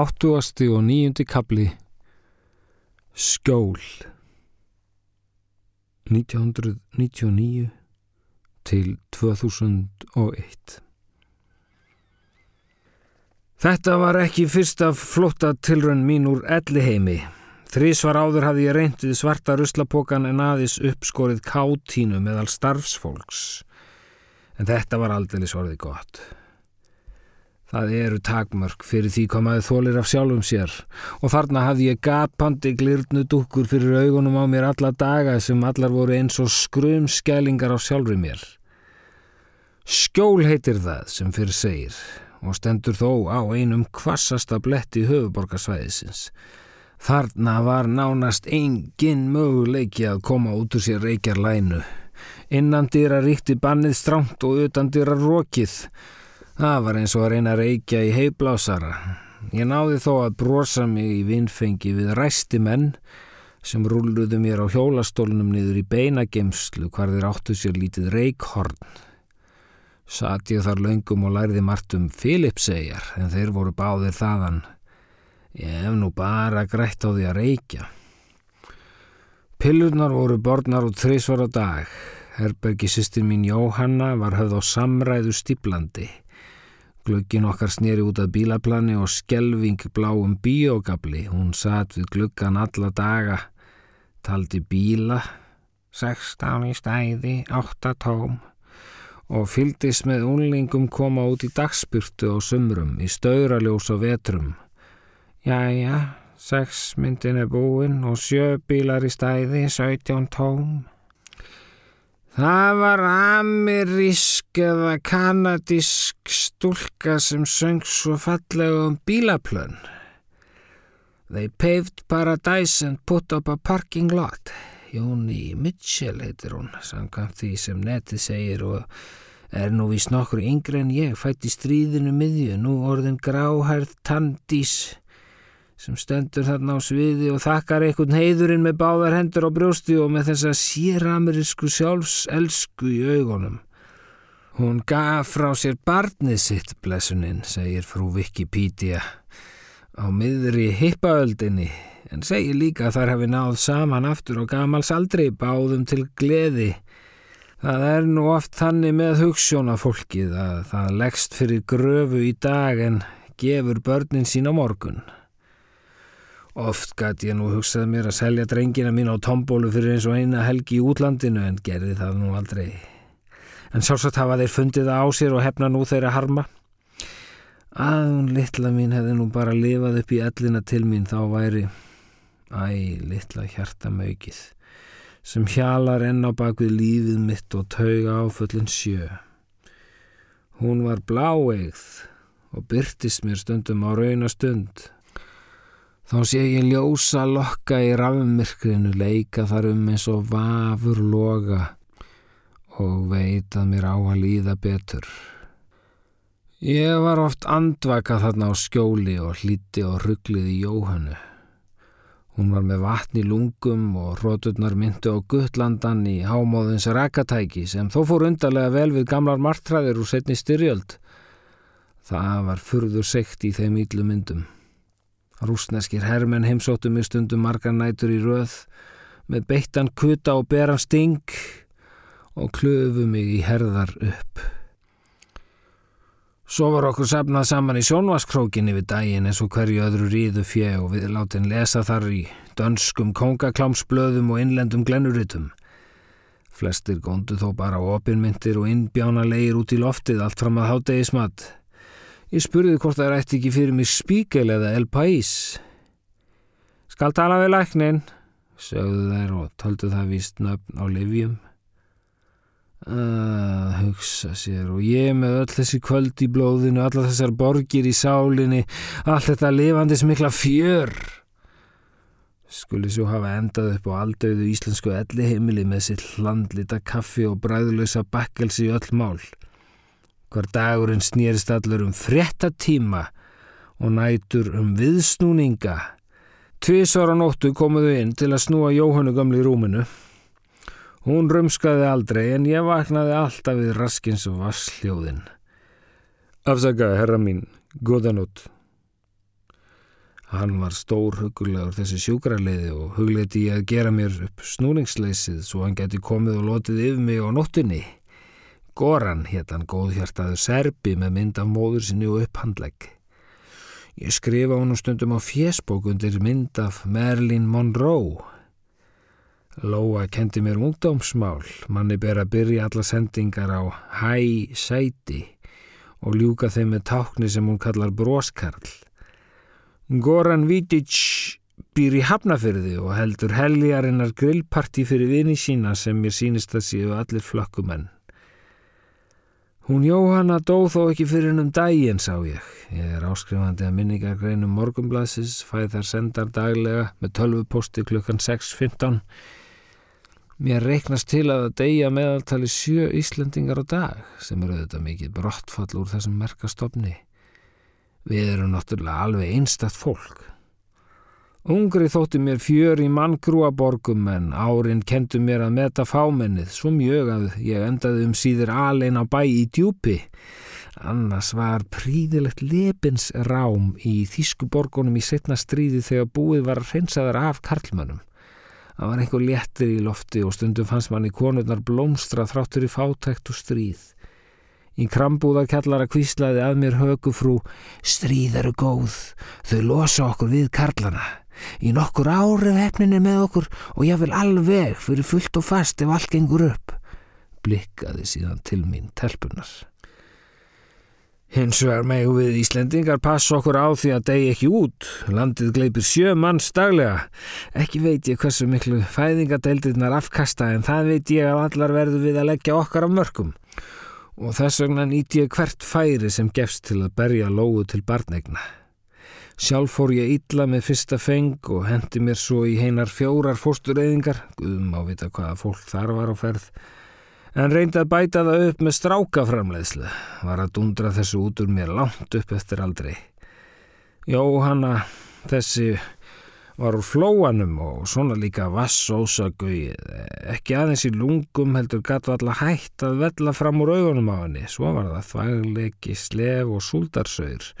Áttuasti og nýjundi kapli Skjól 1999 til 2001 Þetta var ekki fyrsta flotta tilrönn mín úr elliheimi. Þrísvar áður hafði ég reyndið svarta ruslapokan en aðeins uppskorið kátínu meðal starfsfólks. En þetta var aldrei svorðið gott. Það eru takmörk fyrir því komaði þólir af sjálfum sér og þarna hafði ég gapandi glirnu dúkkur fyrir augunum á mér alla daga sem allar voru eins og skrumskælingar á sjálfur mér. Skjól heitir það sem fyrir segir og stendur þó á einum kvassasta bletti höfuborgarsvæðisins. Þarna var nánast engin möguleiki að koma út úr sér reykjar lænu. Innan dýra ríkti bannið strámt og utan dýra rókið Það var eins og að reyna að reykja í heiblásara. Ég náði þó að brosa mig í vinnfengi við ræsti menn sem rúluðu mér á hjólastólunum niður í beinagemslu hvar þeir áttu sér lítið reikhorn. Satt ég þar laungum og lærði margt um Filipsegjar en þeir voru báðir þaðan. Ég hef nú bara grætt á því að reykja. Pillurnar voru borðnar út þrísvar á dag. Herbergi sýstin mín Jóhanna var höfð á samræðu stíplandi. Glöggin okkar sneri út af bílaplani og skelving bláum bíógabli. Hún satt við gluggan alla daga, taldi bíla, 16 í stæði, 8 tóm og fyldist með unlingum koma út í dagspyrtu á sumrum, í stauraljós og vetrum. Jæja, 6 myndin er búinn og 7 bílar í stæði, 17 tóm. Það var amerísk eða kanadísk stúlka sem söng svo fallega um bílaplön. They paved paradise and put up a parking lot. Jóni Mitchell heitir hún, samkvæmt því sem netið segir og er nú vís nokkur yngre en ég, fætt í stríðinu miðju, nú orðin gráhærð tandís sem stendur þarna á sviði og þakkar einhvern heiðurinn með báðar hendur á brjósti og með þessa séramirísku sjálfselsku í augunum. Hún gaf frá sér barnið sitt, blessuninn, segir frú Wikipedia, á miðri hippaöldinni, en segir líka þær hafi náð saman aftur og gamals aldrei báðum til gleði. Það er nú oft þannig með hugssjóna fólkið að það leggst fyrir gröfu í dag en gefur börnin sín á morgun. Oft gæti ég nú hugsað mér að selja drengina mín á tombólu fyrir eins og eina helgi í útlandinu en gerði það nú aldrei. En sjálfsagt hafa þeir fundið það á sér og hefna nú þeirra harma. Að hún litla mín hefði nú bara lifað upp í ellina til mín þá væri, æ, litla hjarta mögið, sem hjalar enn á bakvið lífið mitt og tauga áföllin sjö. Hún var bláeigð og byrtist mér stundum á raunastund. Þá sé ég ljósa lokka í rafmyrkrinu leika þar um eins og vafur loga og veit að mér á að líða betur. Ég var oft andvaka þarna á skjóli og hlíti og rugglið í Jóhannu. Hún var með vatn í lungum og róturnar myndu á guttlandan í hámóðins rakatæki sem þó fór undarlega vel við gamlar martræðir úr setni styrjöld. Það var furður sekt í þeim íllu myndum. Rúsneskir hermenn heimsóttu mig stundum margar nætur í röð með beittan kuta og beran sting og klöfu mig í herðar upp. Svo var okkur safnað saman í sjónvaskrókinni við daginn eins og hverju öðru ríðu fjö og við látin lesa þar í dönskum kongaklámsblöðum og innlendum glennuritum. Flestir góndu þó bara opinmyndir og innbjána leir út í loftið allt fram að hátegismat. Ég spurði hvort það ætti ekki fyrir mig spíkel eða El Pais. Skal tala við læknin, sögðu þær og töldu það víst nöfn á livjum. Að hugsa sér og ég með öll þessi kvöld í blóðinu, alla þessar borgir í sálinni, allt þetta lifandis mikla fjör. Skuli svo hafa endað upp á aldauðu íslensku elliheimili með sitt hlandlita kaffi og bræðlösa bakkelsi í öll mál. Hvar dagurinn snýrist allur um fréttatíma og nætur um viðsnúninga. Tvísar á nóttu komuðu inn til að snúa Jóhannu gamli í rúminu. Hún rumskaði aldrei en ég vaknaði alltaf við raskins og vassljóðin. Afsaka, herra mín, góðanótt. Hann var stór hugulegur þessi sjúkrarleiði og hugleiti ég að gera mér upp snúningsleysið svo hann geti komið og lotið yfir mig á nóttunni. Goran hétt hann góðhjartaður serbi með mynd af móður sinni og upphandlegg. Ég skrifa honum stundum á fjesbók undir mynd af Marilyn Monroe. Lóa kendi mér ungdómsmál, manni ber að byrja alla sendingar á hæ sæti og ljúka þeim með tákni sem hún kallar broskarl. Goran Vidic býr í Hafnafyrði og heldur heljarinnar grillparti fyrir vini sína sem mér sínist að séu allir flökkumenn. Hún Jóhanna dóð þó ekki fyrir hennum dægin, sá ég. Ég er áskrifandi að minningargreinum morgumblasis, fæð þar sendar daglega með tölvuposti klukkan 6.15 Mér reiknast til að deyja meðaltali sjö Íslendingar á dag sem eru auðvitað mikið brottfall úr þessum merkastofni. Við erum náttúrulega alveg einstakt fólk. Ungri þótti mér fjör í manngrúaborgum en árin kentu mér að meta fámennið svo mjög að ég endaði um síður alin á bæ í djúpi. Annars var príðilegt lepins rám í Þískuborgunum í setna stríði þegar búið var að hreinsaðar af karlmönnum. Það var einhver léttir í lofti og stundum fannst mann í konurnar blómstra þráttur í fátækt og stríð. Í krambúðarkallara kvíslaði að mér högufrú, stríð eru góð, þau losa okkur við karlana. Í nokkur árið hefninir með okkur og ég vil alveg fyrir fullt og fast ef allt gengur upp. Blikkaði síðan til mín telpunar. Hins vegar megu við Íslendingar passa okkur á því að degi ekki út. Landið gleipir sjö manns daglega. Ekki veit ég hversu miklu fæðingadeildirnar afkasta en það veit ég að allar verður við að leggja okkar á mörgum. Og þess vegna nýtt ég hvert færi sem gefst til að berja lógu til barnegna. Sjálf fór ég illa með fyrsta feng og hendi mér svo í heinar fjórar fórstureyðingar. Guðum á vita hvaða fólk þar var á ferð en reyndi að bæta það upp með strákaframleiðslu, var að dundra þessu út úr mér langt upp eftir aldrei. Jóhanna, þessi var úr flóanum og svona líka vassósagauð, ekki aðeins í lungum heldur gatt valla hætt að vella fram úr augunum á henni, svo var það þvæglegi, slef og súldarsauður.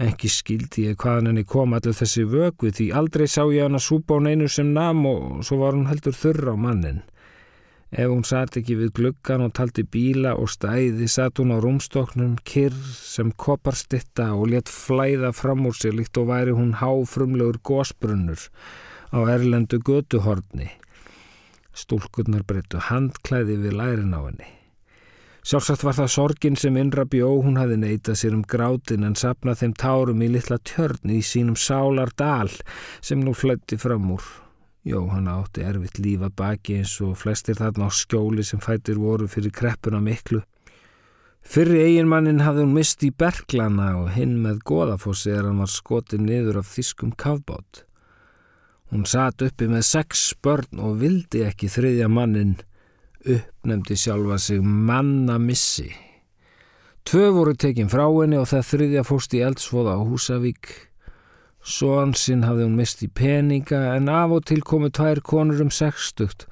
Ekki skildi ég hvaðan henni kom allir þessi vögu því aldrei sá ég hann að súpa á neinu sem nam og svo var hún heldur þurra á mannin. Ef hún satt ekki við gluggan og taldi bíla og stæði satt hún á rúmstoknum kyrr sem koparstitta og let flæða fram úr sig líkt og væri hún háfrumlegur gósbrunnur á erlendu götuhorni. Stúlkurnar breyttu handklæði við lærin á henni. Sjálfsagt var það sorgin sem innra bjó hún hafi neitað sér um grátin en sapnað þeim tárum í litla tjörn í sínum sálar dal sem nú flætti fram úr. Jóhanna átti erfitt lífa baki eins og flestir þarna á skjóli sem fætir voru fyrir kreppuna miklu. Fyrri eiginmannin hafði hún mist í berglana og hinn með goðafossi er hann var skotið niður af þýskum kavbót. Hún satt uppi með sex börn og vildi ekki þriðja mannin, uppnemdi sjálfa sig manna missi. Tvö voru tekinn frá henni og það þriðja fóst í eldsvoða á Húsavík. Svansinn hafði hún mist í peninga en af og til komu tvær konur um sextugt,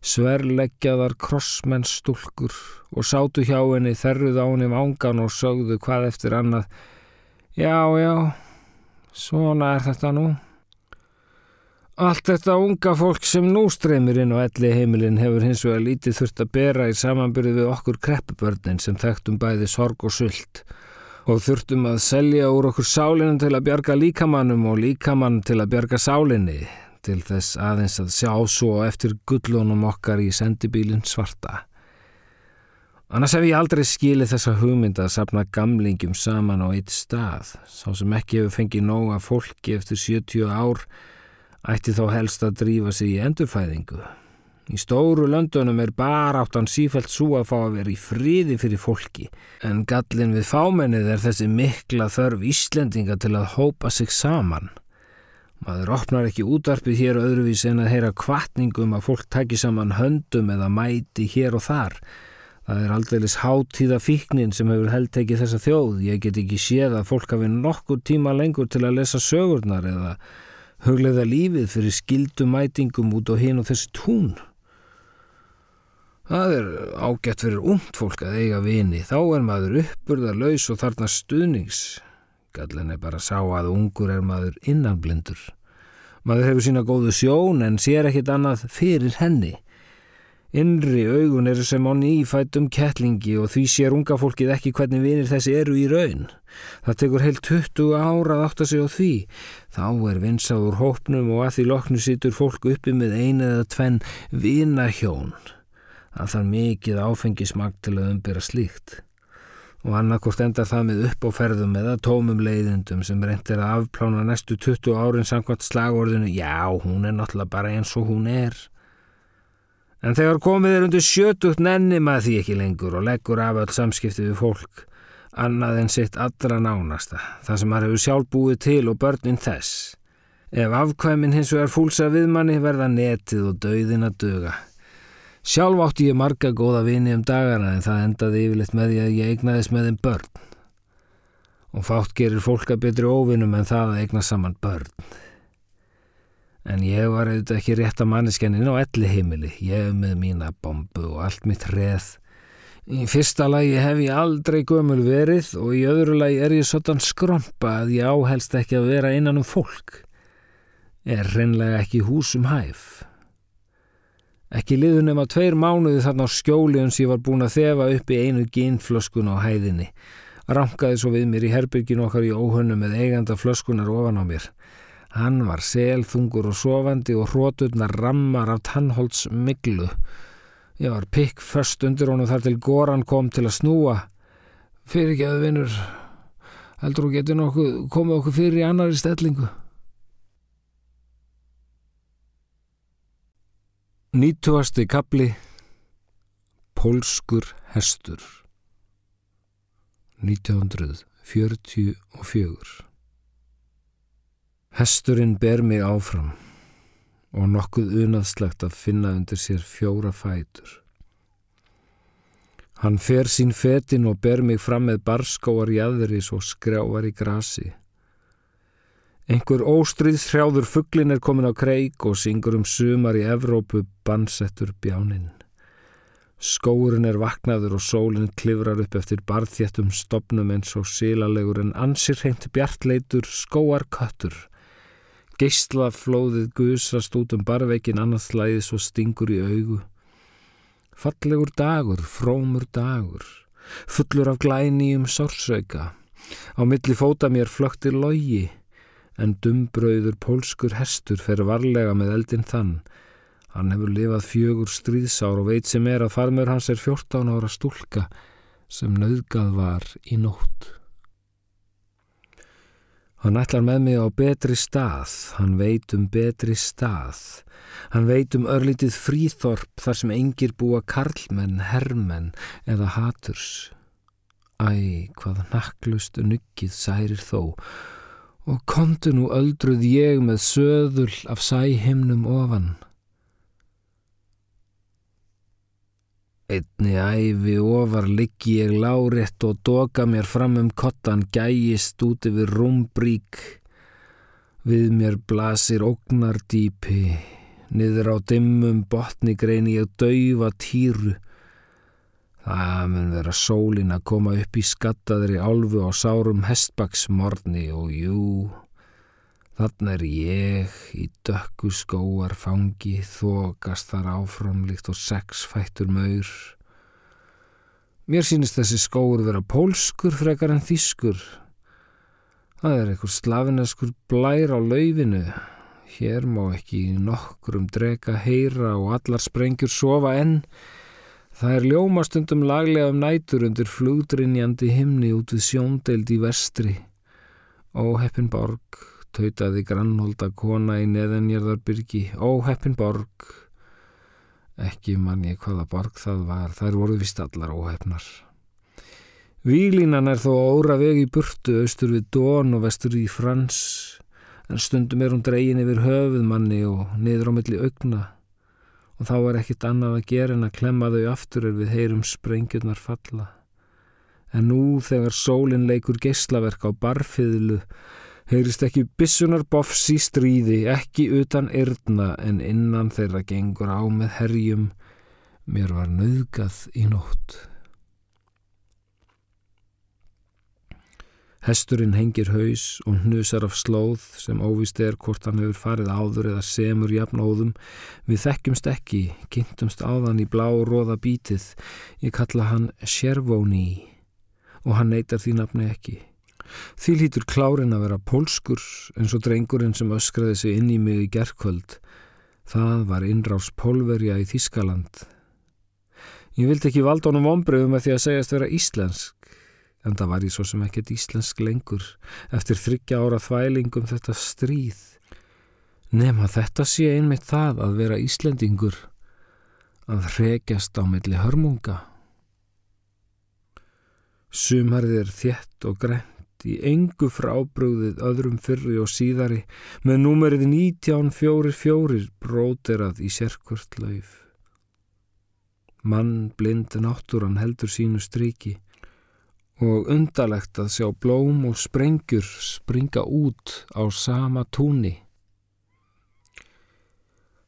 sverleggjaðar krossmennstúlkur og sátu hjá henni þerruð á henni vangan og sögðu hvað eftir annað. Já, já, svona er þetta nú. Allt þetta unga fólk sem nú streymir inn á elli heimilin hefur hins vegar lítið þurft að bera í samanbyrði við okkur kreppubörnin sem þekktum bæði sorg og sult og þurftum að selja úr okkur sálinu til að bjarga líkamannum og líkamann til að bjarga sálinni til þess aðeins að sjá svo eftir gullunum okkar í sendibílinn svarta. Annars hef ég aldrei skilið þessa hugmynd að sapna gamlingum saman á eitt stað, sá sem ekki hefur fengið nóga fólki eftir 70 ár, ætti þá helst að drífa sig í endurfæðingu. Í stóru löndunum er bara áttan sífælt svo að fá að vera í friði fyrir fólki en gallin við fámennið er þessi mikla þörf Íslendinga til að hópa sig saman. Maður opnar ekki útvarpið hér öðruvís en að heyra kvartningum að fólk taki saman höndum eða mæti hér og þar. Það er aldeilis hátíða fíknin sem hefur held tekið þessa þjóð. Ég get ekki séð að fólk hafi nokkur tíma lengur til að lesa sögurnar eða huglega lífið fyrir skildumætingum út á hinn og þessi tún. Það er ágætt fyrir ungt fólk að eiga vini, þá er maður uppburðar laus og þarna stuðnings. Gallin er bara sá að ungur er maður innanblindur. Maður hefur sína góðu sjón en sér ekkit annað fyrir henni. Innri augun eru sem á nýfætum kettlingi og því sér unga fólkið ekki hvernig vinir þessi eru í raun. Það tekur heilt 20 ára að átta sig á því. Þá er vinsaður hópnum og að því loknu situr fólk uppi með einu eða tvenn vinahjón. Það þarf mikið áfengismagt til að umbyrra slíkt. Og annarkort enda það með uppáferðum eða tómum leiðindum sem reyndir að afplána næstu 20 árin samkvæmt slagorðinu Já, hún er náttúrulega bara eins og hún er. En þegar komið er undir sjötugt nenni maður því ekki lengur og leggur af öll samskipti við fólk, annað en sitt allra nánasta, það sem maður hefur sjálf búið til og börnin þess. Ef afkvæmin hins vegar fúlsa við manni verða netið og dauðin að döga. Sjálf átti ég marga góða vini um dagana en það endaði yfirleitt með því að ég eignaðis með þeim börn. Og fátt gerir fólk að betri óvinnum en það að eigna saman börn. En ég var auðvitað ekki rétt að manneskennin á elli heimili. Ég með mína bombu og allt mitt reð. Í fyrsta lagi hef ég aldrei gömul verið og í öðru lagi er ég svona skrompa að ég áhelst ekki að vera innan um fólk. Er reynlega ekki húsum hæf. Ekki liðunum að tveir mánuði þarna á skjóli uns ég var búin að þefa upp í einu gínflöskun á hæðinni. Rankaði svo við mér í herbygginu okkar í óhönnu með eiganda flöskunar ofan á mér. Hann var selþungur og sofandi og hróturnar rammar af tannholts miglu. Ég var pikk först undir honum þar til Goran kom til að snúa. Fyrir ekki að vinnur, heldur þú getur nokkuð komið okkur fyrir í annari stellingu? Nýtuasti kapli Pólskur hestur 1944 Hesturinn ber mig áfram og nokkuð unaðslegt að finna undir sér fjóra fætur. Hann fer sín fetin og ber mig fram með barskóar jæðuris og skrjávar í grasi. Einhver óstríðs hrjáður fugglin er komin á kreik og syngur um sumar í Evrópu bansettur bjáninn. Skóurinn er vaknaður og sólinn klifrar upp eftir barþjættum stopnum eins og sílalegur en ansir hreint bjartleitur skóar köttur Geislaflóðið gusast út um barveikin annars slæði svo stingur í augu. Fallegur dagur, frómur dagur, fullur af glæni um sársauka. Á milli fóta mér flöktir logi, en dumbröður pólskur hestur fer varlega með eldin þann. Hann hefur lifað fjögur stríðsár og veit sem er að farmur hans er 14 ára stúlka sem nauðgað var í nótt. Hann ætlar með mig á betri stað, hann veit um betri stað, hann veit um örlítið fríþorp þar sem engir búa karlmenn, herrmenn eða haturs. Æ, hvað nakklust nuggið særir þó og kontu nú öldruð ég með söðul af sæhimnum ofan. Einni æfi ofar liggi ég lárétt og doka mér fram um kottan gæjist út yfir rúmbrík. Við mér blasir ógnardýpi, niður á dimmum botni greini ég daufa týru. Það mun vera sólin að koma upp í skattaðri álfu á sárum hestbaksmorni og jú... Þann er ég í dökku skóar fangi, þokast þar áframlíkt og sex fættur maur. Mér sínist þessi skóur vera pólskur frekar en þýskur. Það er einhver slafineskur blær á laufinu. Hér má ekki nokkrum drega heyra og allar sprengjur sofa enn. Það er ljómastundum laglega um nætur undir flugdrinjandi himni út við sjóndeild í vestri. Óheppin borg tautaði grannholda kona í neðanjörðarbyrgi, óheppin borg. Ekki mann ég hvaða borg það var, þær voru vist allar óheppnar. Vílínan er þó óra vegi burtu, austur við Dón og vestur í Frans, en stundum er hún dregin yfir höfuð manni og niður á milli augna og þá er ekkit annað að gera en að klemma þau aftur er við heyrum sprengjurnar falla. En nú þegar sólinn leikur geyslaverk á barfiðlu heyrist ekki bissunar bofs í stríði, ekki utan yrna en innan þeirra gengur á með herjum, mér var nöðgað í nótt. Hesturinn hengir haus og hnusar af slóð sem óvist er hvort hann hefur farið áður eða semur jafnóðum. Við þekkjumst ekki, kynntumst áðan í blá róða bítið. Ég kalla hann Sjervóni og hann neytar því nafni ekki. Því lítur klárin að vera pólskur eins og drengurinn sem öskraði sig inn í mig í gerðkvöld. Það var innráls pólverja í Þískaland. Ég vildi ekki valda honum ombröðum með því að segjast vera íslensk en það var ég svo sem ekkert íslensk lengur eftir þryggja ára þvælingum þetta stríð. Nefn að þetta sé einmitt það að vera Íslendingur, að hregjast á milli hörmunga. Sumarðið er þjett og grænt í engu frábrúðið öðrum fyrri og síðari með númerið 1944 bróterað í sérkvört lauf. Mann blind náttúran heldur sínu striki og undalegt að sjá blóm og sprengjur springa út á sama túni.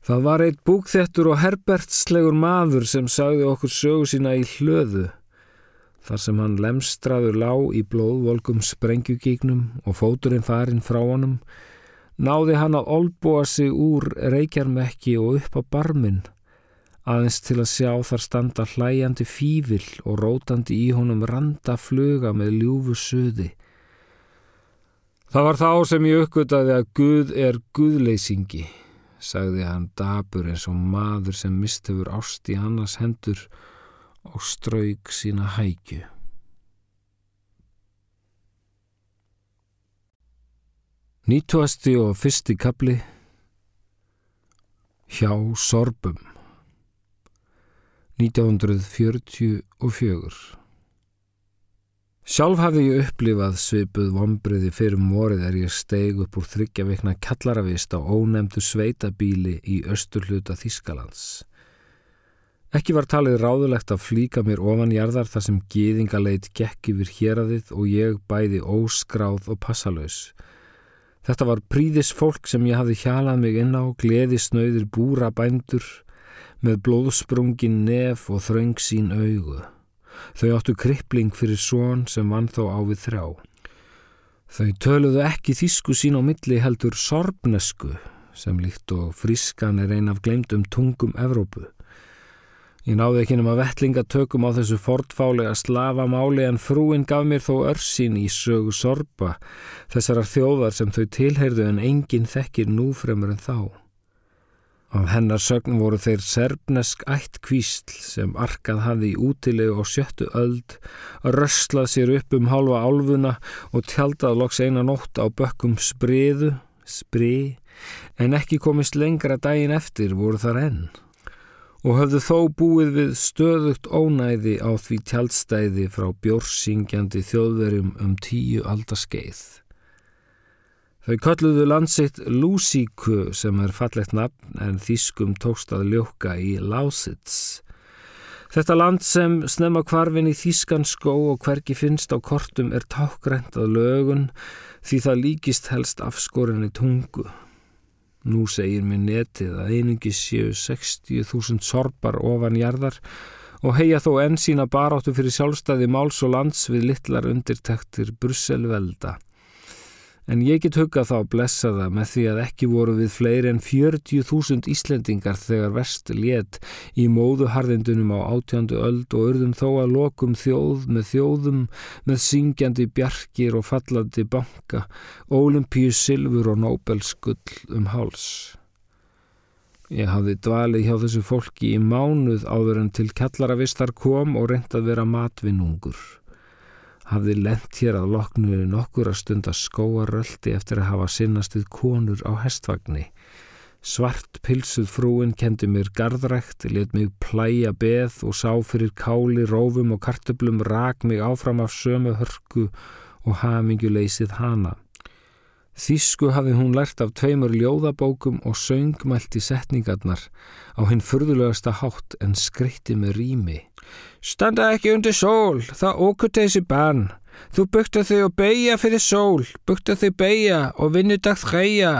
Það var eitt búkþettur og herbertslegur maður sem sagði okkur sögu sína í hlöðu, þar sem hann lemstraður lá í blóðvolkum sprengjugíknum og fóturinn farinn frá honum, náði hann að olbúa sig úr reykjarmekki og upp á barminn aðeins til að sjá þar standa hlæjandi fívil og rótandi í honum randa fluga með ljúfu suði. Það var þá sem ég uppgötaði að Guð er Guðleysingi, sagði hann dabur eins og maður sem mistefur ást í annars hendur og strauk sína hækju. Nýtuasti og fyrsti kapli Hjá sorbum 1944 Sjálf hafði ég upplifað svipuð vombriði fyrir morið er ég steig upp úr þryggjaveikna kallaravist á ónemdu sveitabíli í östurluta Þískalands. Ekki var talið ráðulegt að flíka mér ofanjarðar þar sem gýðingaleit gekk yfir héradið og ég bæði óskráð og passalös. Þetta var príðis fólk sem ég hafði hjalað mig inn á, gleði snöyðir búra bændur, með blóðsprungin nef og þröng sín augu. Þau áttu krippling fyrir són sem vann þó á við þrjá. Þau töluðu ekki þísku sín á milli heldur sorbnesku sem líkt og frískan er ein af glemdum tungum Evrópu. Ég náði ekki nema vettlingatökum á þessu fortfálega slavamáli en frúin gaf mér þó örsín í sögu sorpa þessarar þjóðar sem þau tilheyrðu en enginn þekkir núfremur en þá. Af hennar sögn voru þeir serbnesk ætt kvísl sem arkað hafði í útilegu og sjöttu öld, röstlað sér upp um halva álfuna og tjaldað loks eina nótt á bökkum spriðu, spri, en ekki komist lengra daginn eftir voru þar enn og höfðu þó búið við stöðugt ónæði á því tjaldstæði frá bjórsingjandi þjóðverjum um tíu aldaskeið. Þau kölluðu landsitt Lúsíku sem er fallegt nafn en þýskum tókst að ljóka í Lausitz. Þetta land sem snemma kvarfin í þýskan skó og hverki finnst á kortum er tákgrænt að lögun því það líkist helst afskorinni tungu. Nú segir mér netið að einingi séu 60.000 sorpar ofan jarðar og heia þó enn sína baráttu fyrir sjálfstæði máls og lands við littlar undirtektir Brusselvelda. En ég get huggað þá blessaða með því að ekki voru við fleiri en 40.000 Íslendingar þegar verst létt í móðuharðindunum á átjándu öld og urðum þó að lokum þjóð með þjóðum með syngjandi bjarkir og fallandi banka, olimpíu silfur og nóbelskull um háls. Ég hafði dvalið hjá þessu fólki í mánuð áður en til kallaravistar kom og reynd að vera matvinnungur hafði lent hér að loknu nokkur að stunda skóaröldi eftir að hafa sinnast við konur á hestvagni. Svart pilsuð frúin kendi mér gardrækt, let mig plæja beð og sá fyrir káli, rófum og kartublum rak mig áfram af sömu hörku og haminguleysið hana. Þísku hafði hún lært af tveimur ljóðabókum og söngmælti setningarnar á hinn furðulegasta hátt en skreitti með rými. Standa ekki undir sól, það okkur þessi barn. Þú bukta þig og beigja fyrir sól, bukta þig beigja og vinnudag þreja.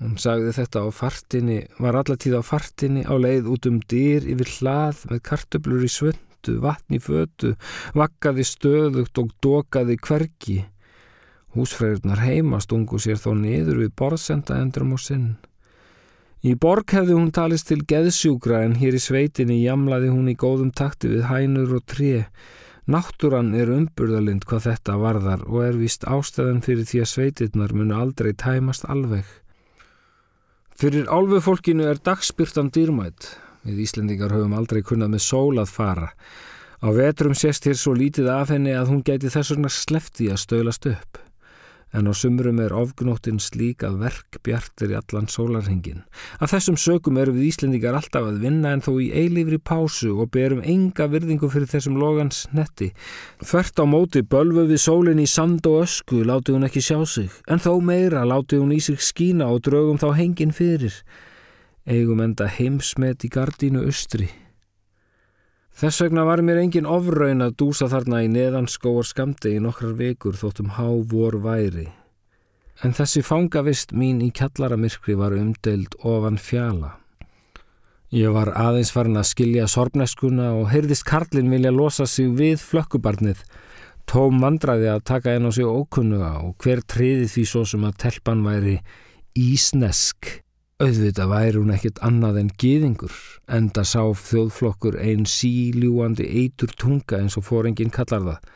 Hún sagði þetta á fartinni, var allatíð á fartinni á leið út um dyr yfir hlað með kartöblur í svönd skýtu, vatn í fötu, vakkaði stöðugt og dokaði hverki. Húsfræðurnar heima stungu sér þó niður við borðsenda endrum og sinn. Í borg hefði hún talist til geðsjúgra en hér í sveitinni jamlaði hún í góðum takti við hænur og tré. Náttúran er umburðalind hvað þetta varðar og er vist ástæðan fyrir því að sveitirnar munu aldrei tæmast alveg. Fyrir álfufólkinu er dagspyrtan dýrmætt. Við Íslendingar höfum aldrei kunnað með sól að fara. Á vetrum sést hér svo lítið af henni að hún gæti þess vegna slefti að stöylast upp en á sumrum er ofgnóttinn slík að verk bjartir í allan sólarhingin. Af þessum sökum eru við Íslendingar alltaf að vinna en þó í eilifri pásu og berum enga virðingu fyrir þessum logans netti. Þvert á móti bölfu við sólinn í sand og ösku láti hún ekki sjá sig, en þó meira láti hún í sig skína og draugum þá hengin fyrir. Eigum enda heimsmet í gardínu austri. Þess vegna var mér engin ofraun að dúsa þarna í neðanskóar skamdi í nokkrar vekur þóttum há vor væri. En þessi fangavist mín í kjallaramirkri var umdeild ofan fjala. Ég var aðeins farin að skilja sorpneskuna og heyrðist Karlin vilja losa sig við flökkubarnið. Tóm vandraði að taka einn á sig ókunnuga og hver triði því svo sem að telpan væri ísnesk. Auðvitað væri hún ekkit annað en gýðingur, enda sá þjóðflokkur einn síljúandi eitur tunga eins og fóringin kallar það.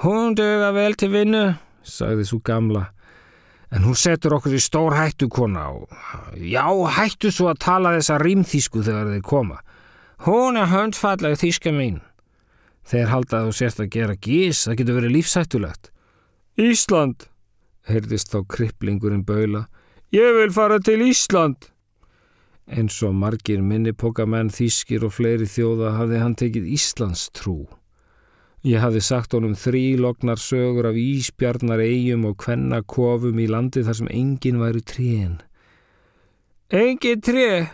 Hún döga vel til vinnu, sagði svo gamla, en hún setur okkur í stór hættu kona og já, hættu svo að tala þessa rýmþísku þegar þeir koma. Hún er höndfallega þíska mín. Þeir halda að þú sérst að gera gís, það getur verið lífsættulegt. Ísland, heyrðist þá kriplingurinn baula, Ég vil fara til Ísland. En svo margir minnipokamenn, þýskir og fleiri þjóða hafði hann tekið Íslands trú. Ég hafði sagt honum þrý lognar sögur af íspjarnar eigum og kvenna kofum í landi þar sem enginn væri tríin. Engin trí?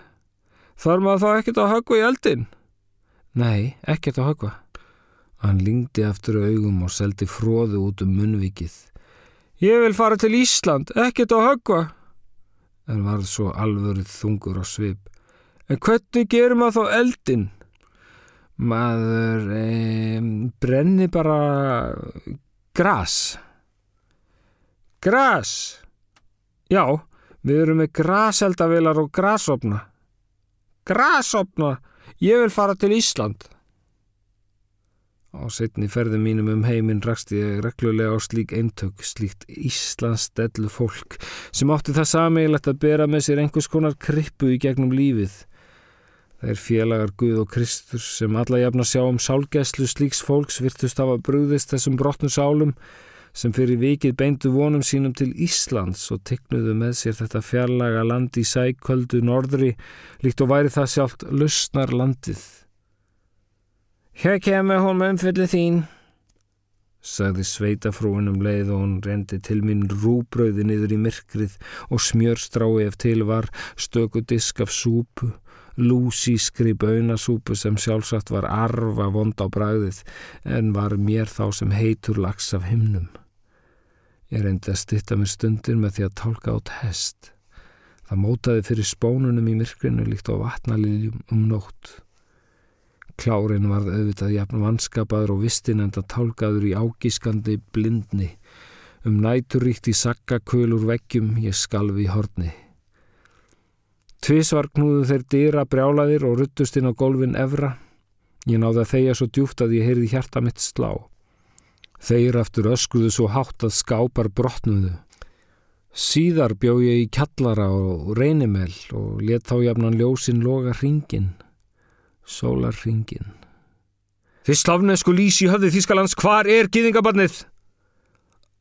Þar maður þá ekkert að hagga í eldin? Nei, ekkert að hagga. Hann lingdi aftur augum og seldi fróðu út um munvikið. Ég vil fara til Ísland, ekkert að hagga en varð svo alvörð þungur á svip. En hvernig gerum maður þá eldin? Maður e, brenni bara gras. Gras? Já, við erum með graseldavilar og grasopna. Grasopna? Ég vil fara til Ísland. Á setni ferðum mínum um heiminn rakst ég reglulega á slík eintök, slíkt Íslandsdellu fólk sem átti það sameigilegt að bera með sér einhvers konar krippu í gegnum lífið. Það er félagar Guð og Kristur sem alla jafna sjá um sálgæslu slíks fólks virtust hafa brúðist þessum brotnu sálum sem fyrir vikið beindu vonum sínum til Íslands og tegnuðu með sér þetta fjarlaga land í sæköldu norðri líkt og væri það sjálft lusnar landið. Hér kemur hún með umfyllið þín, sagði sveitafrúin um leið og hún rendi til mín rúbröði niður í myrkrið og smjörstrái ef til var stöku disk af súpu, lúsískri bönasúpu sem sjálfsagt var arfa vond á bræðið en var mér þá sem heitur lags af himnum. Ég reyndi að stitta mér stundir með því að tálka át hest. Það mótaði fyrir spónunum í myrkrinu líkt á vatnaliljum um nótt. Klárin varð auðvitað jafn vanskapaður og vistin enda tálkaður í ágískandi blindni. Um næturíkt í sakkakölur veggjum ég skalfi í horni. Tvísvar knúðu þeir dýra brjálaðir og ruttust inn á golfin evra. Ég náði að þeia svo djúft að ég heyrði hjarta mitt slá. Þeir aftur öskuðu svo hátt að skápar brotnuðu. Síðar bjó ég í kjallara og reynimel og let þá jafnan ljósin loga hringin sólarringin. Þið slafnesku lísi höfði Þískalands, hvar er gýðingabarnið?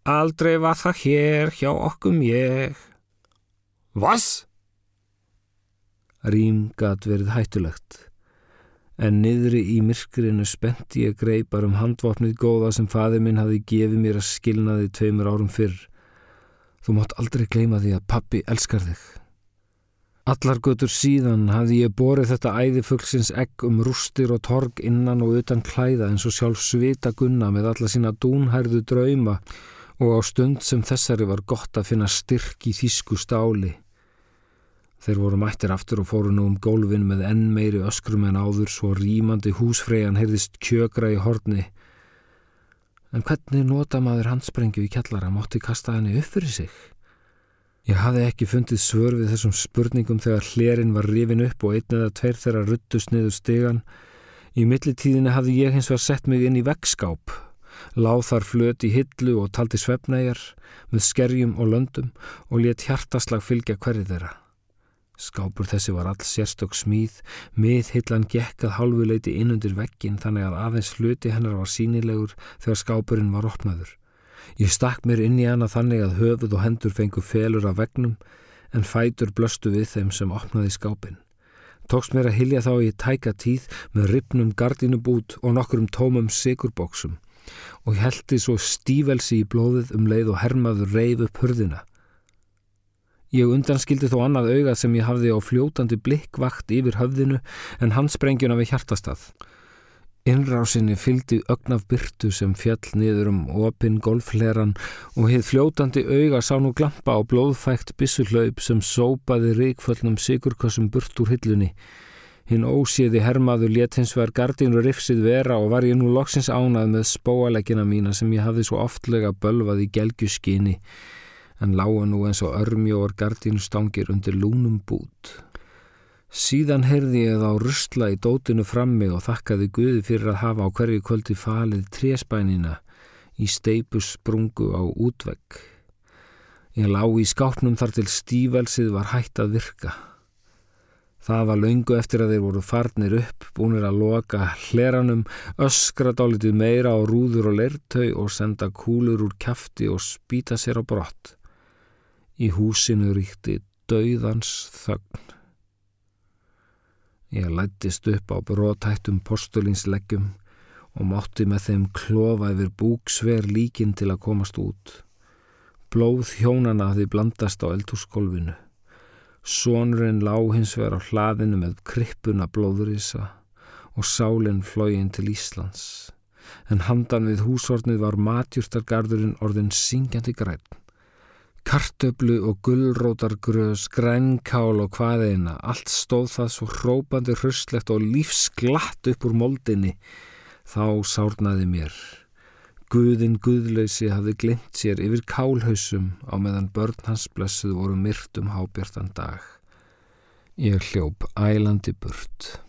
Aldrei var það hér hjá okkum ég. Vas? Rým gat verið hættulegt, en niðri í myrkrinu spenti ég greipar um handvapnið góða sem faði minn hafi gefið mér að skilna þið tveimur árum fyrr. Þú mátt aldrei gleima því að pappi elskar þig. Allar götur síðan hafði ég borið þetta æðifuglsins egg um rústir og torg innan og utan klæða eins og sjálf svita gunna með alla sína dúnhærðu drauma og á stund sem þessari var gott að finna styrk í þýsku stáli. Þeir voru mættir aftur og fóru nú um gólfin með enn meiri öskrum en áður svo rýmandi húsfreyjan heyrðist kjögra í horni. En hvernig nota maður handsprengju í kjallara mátti kasta henni upp fyrir sig? Ég hafði ekki fundið svör við þessum spurningum þegar hlerin var rifin upp og einn eða tveir þeirra ruttust niður stegan. Í millitíðinni hafði ég hins vegar sett mig inn í veggskáp, láð þar flöt í hillu og taldi svefnæjar með skerjum og löndum og let hjartaslag fylgja hverju þeirra. Skápur þessi var all sérstök smíð, miðhillan gekkað hálfuleiti innundir veggin þannig að aðeins hluti hennar var sínilegur þegar skápurinn var opnaður. Ég stakk mér inn í hana þannig að höfuð og hendur fengu felur af vegnum en fætur blöstu við þeim sem opnaði skápin. Tókst mér að hilja þá í tæka tíð með ripnum gardinubút og nokkurum tómum sigurbóksum og heldi svo stífelsi í blóðið um leið og hermaður reif upp hurðina. Ég undanskildi þó annað auga sem ég hafði á fljótandi blikkvakt yfir höfðinu en hans sprengjuna við hjartastað. Innrásinni fylgdi ögnaf byrtu sem fjall niður um opinn golfleran og heið fljótandi auga sá nú glampa á blóðfægt bissuhlaup sem sópaði ríkföllnum sigurkossum burt úr hillunni. Hinn óséði hermaður let hins vegar gardinu rifsið vera og var ég nú loksins ánað með spóalegina mína sem ég hafði svo oftlega bölvað í gelgjuskinni en lága nú eins og örmjóar gardínustangir undir lúnum bút. Síðan heyrði ég þá rustla í dótinu frammi og þakkaði Guði fyrir að hafa á hverju kvöldi falið tréspænina í steipus sprungu á útvegg. Ég lá í skápnum þar til stífelsið var hægt að virka. Það var laungu eftir að þeir voru farnir upp, búinir að loka hleranum, öskra dálitið meira á rúður og lertau og senda kúlur úr kæfti og spýta sér á brott. Í húsinu ríkti dauðans þögn. Ég lættist upp á brótættum postulinsleggjum og mátti með þeim klofa yfir búksver líkin til að komast út. Blóð hjónana hafði blandast á eldhúsgólfinu. Sónurinn lág hins vegar á hlaðinu með krippuna blóðurisa og sálinn flógin til Íslands. En handan við húsornið var matjúrtargarðurinn orðin syngjandi græn. Kartöflu og gullrótargröðs, grænkál og hvaðeina, allt stóð það svo hrópandi hröstlegt og lífsglatt upp úr moldinni. Þá sárnaði mér. Guðin Guðlausi hafði glimt sér yfir kálhausum á meðan börn hans blessuð voru myrt um hábjartan dag. Ég hljóp ælandi burt.